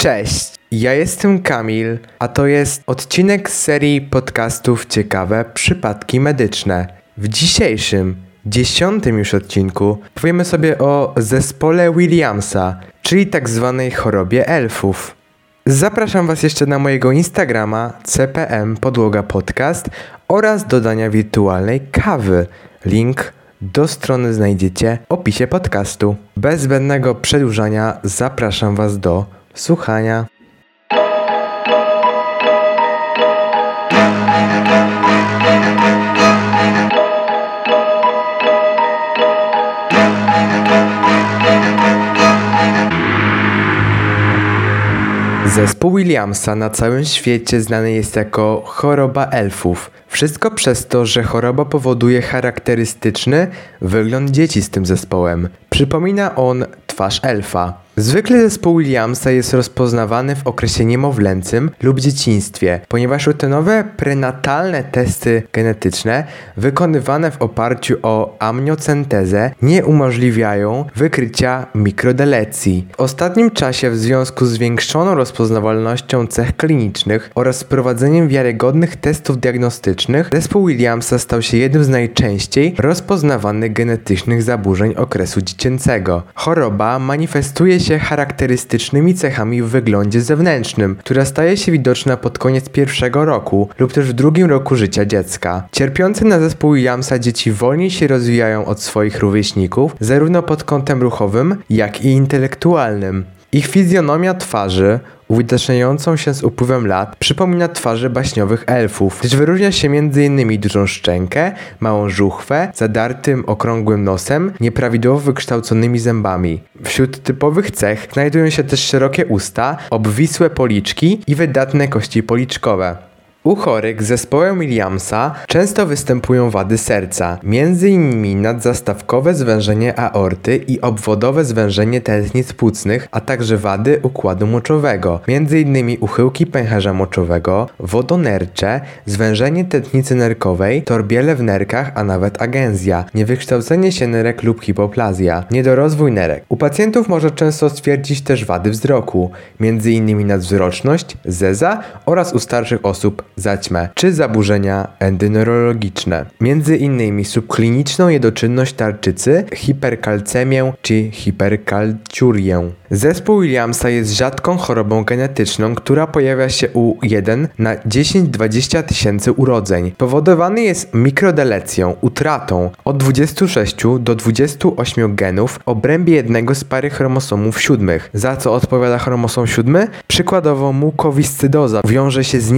Cześć, ja jestem Kamil, a to jest odcinek z serii podcastów Ciekawe Przypadki Medyczne. W dzisiejszym, dziesiątym już odcinku powiemy sobie o zespole Williamsa, czyli tak zwanej chorobie elfów. Zapraszam Was jeszcze na mojego Instagrama CPM Podłoga Podcast oraz dodania wirtualnej kawy. Link do strony znajdziecie w opisie podcastu. Bez zbędnego przedłużania zapraszam Was do słuchania. Zespół Williamsa na całym świecie znany jest jako choroba elfów. Wszystko przez to, że choroba powoduje charakterystyczny wygląd dzieci z tym zespołem. Przypomina on twarz elfa. Zwykle zespół Williamsa jest rozpoznawany w okresie niemowlęcym lub dzieciństwie, ponieważ rutynowe prenatalne testy genetyczne wykonywane w oparciu o amniocentezę nie umożliwiają wykrycia mikrodelecji. W ostatnim czasie w związku z zwiększoną rozpoznawalnością cech klinicznych oraz wprowadzeniem wiarygodnych testów diagnostycznych, zespół Williamsa stał się jednym z najczęściej rozpoznawanych genetycznych zaburzeń okresu dziecięcego. Choroba manifestuje się charakterystycznymi cechami w wyglądzie zewnętrznym, która staje się widoczna pod koniec pierwszego roku lub też w drugim roku życia dziecka. Cierpiące na zespół Williamsa dzieci wolniej się rozwijają od swoich rówieśników, zarówno pod kątem ruchowym, jak i intelektualnym. Ich fizjonomia twarzy, uwidaczniającą się z upływem lat, przypomina twarze baśniowych elfów, lecz wyróżnia się m.in. dużą szczękę, małą żuchwę, zadartym, okrągłym nosem, nieprawidłowo wykształconymi zębami. Wśród typowych cech znajdują się też szerokie usta, obwisłe policzki i wydatne kości policzkowe. U chorych z zespołem Williamsa często występują wady serca, m.in. nadzastawkowe zwężenie aorty i obwodowe zwężenie tętnic płucnych, a także wady układu moczowego, m.in. uchyłki pęcherza moczowego, wodonercze, zwężenie tętnicy nerkowej, torbiele w nerkach, a nawet agenzja, niewykształcenie się nerek lub hipoplazja, niedorozwój nerek. U pacjentów może często stwierdzić też wady wzroku, m.in. nadzwroczność, zeza oraz u starszych osób zaćmę, czy zaburzenia endoneurologiczne. Między innymi subkliniczną jedoczynność tarczycy, hiperkalcemię czy hiperkalciurię. Zespół Williamsa jest rzadką chorobą genetyczną, która pojawia się u 1 na 10-20 tysięcy urodzeń. Powodowany jest mikrodelecją, utratą od 26 do 28 genów w obrębie jednego z pary chromosomów siódmych. Za co odpowiada chromosom siódmy? Przykładowo mukowiscydoza wiąże się z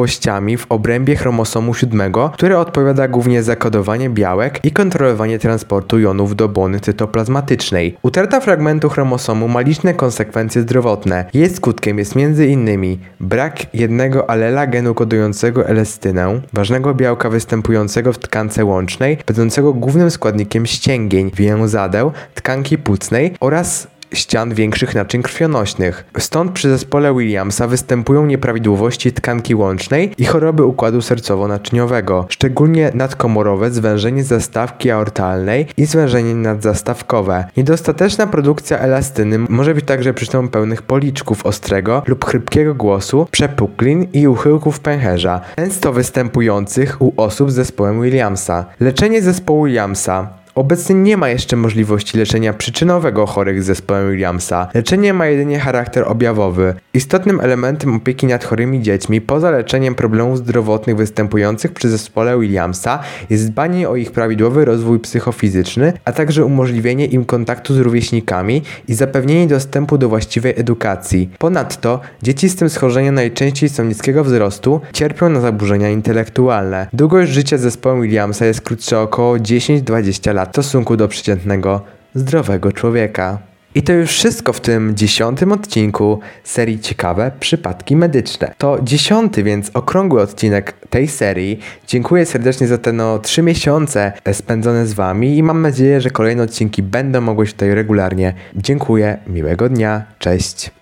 nieprawidłowościami w obrębie chromosomu siódmego, które odpowiada głównie za kodowanie białek i kontrolowanie transportu jonów do błony cytoplazmatycznej. Utrata fragmentu chromosomu ma liczne konsekwencje zdrowotne. Jej skutkiem jest m.in. brak jednego alela genu kodującego elastynę, ważnego białka występującego w tkance łącznej, będącego głównym składnikiem ścięgień, więzadeł, tkanki płucnej oraz ścian większych naczyń krwionośnych. Stąd przy zespole Williamsa występują nieprawidłowości tkanki łącznej i choroby układu sercowo-naczyniowego, szczególnie nadkomorowe zwężenie zastawki aortalnej i zwężenie nadzastawkowe. Niedostateczna produkcja elastyny może być także przyczyną pełnych policzków ostrego lub chrypkiego głosu, przepuklin i uchyłków pęcherza, często występujących u osób z zespołem Williamsa. Leczenie zespołu Williamsa Obecnie nie ma jeszcze możliwości leczenia przyczynowego chorych z zespołem Williamsa. Leczenie ma jedynie charakter objawowy. Istotnym elementem opieki nad chorymi dziećmi, poza leczeniem problemów zdrowotnych występujących przy zespole Williamsa, jest dbanie o ich prawidłowy rozwój psychofizyczny, a także umożliwienie im kontaktu z rówieśnikami i zapewnienie dostępu do właściwej edukacji. Ponadto dzieci z tym schorzeniem najczęściej są niskiego wzrostu, cierpią na zaburzenia intelektualne. Długość życia z zespołem Williamsa jest krótsza około 10-20 lat w stosunku do przeciętnego, zdrowego człowieka. I to już wszystko w tym dziesiątym odcinku serii Ciekawe Przypadki Medyczne. To dziesiąty, więc okrągły odcinek tej serii. Dziękuję serdecznie za te no trzy miesiące spędzone z Wami i mam nadzieję, że kolejne odcinki będą mogły się tutaj regularnie. Dziękuję, miłego dnia, cześć.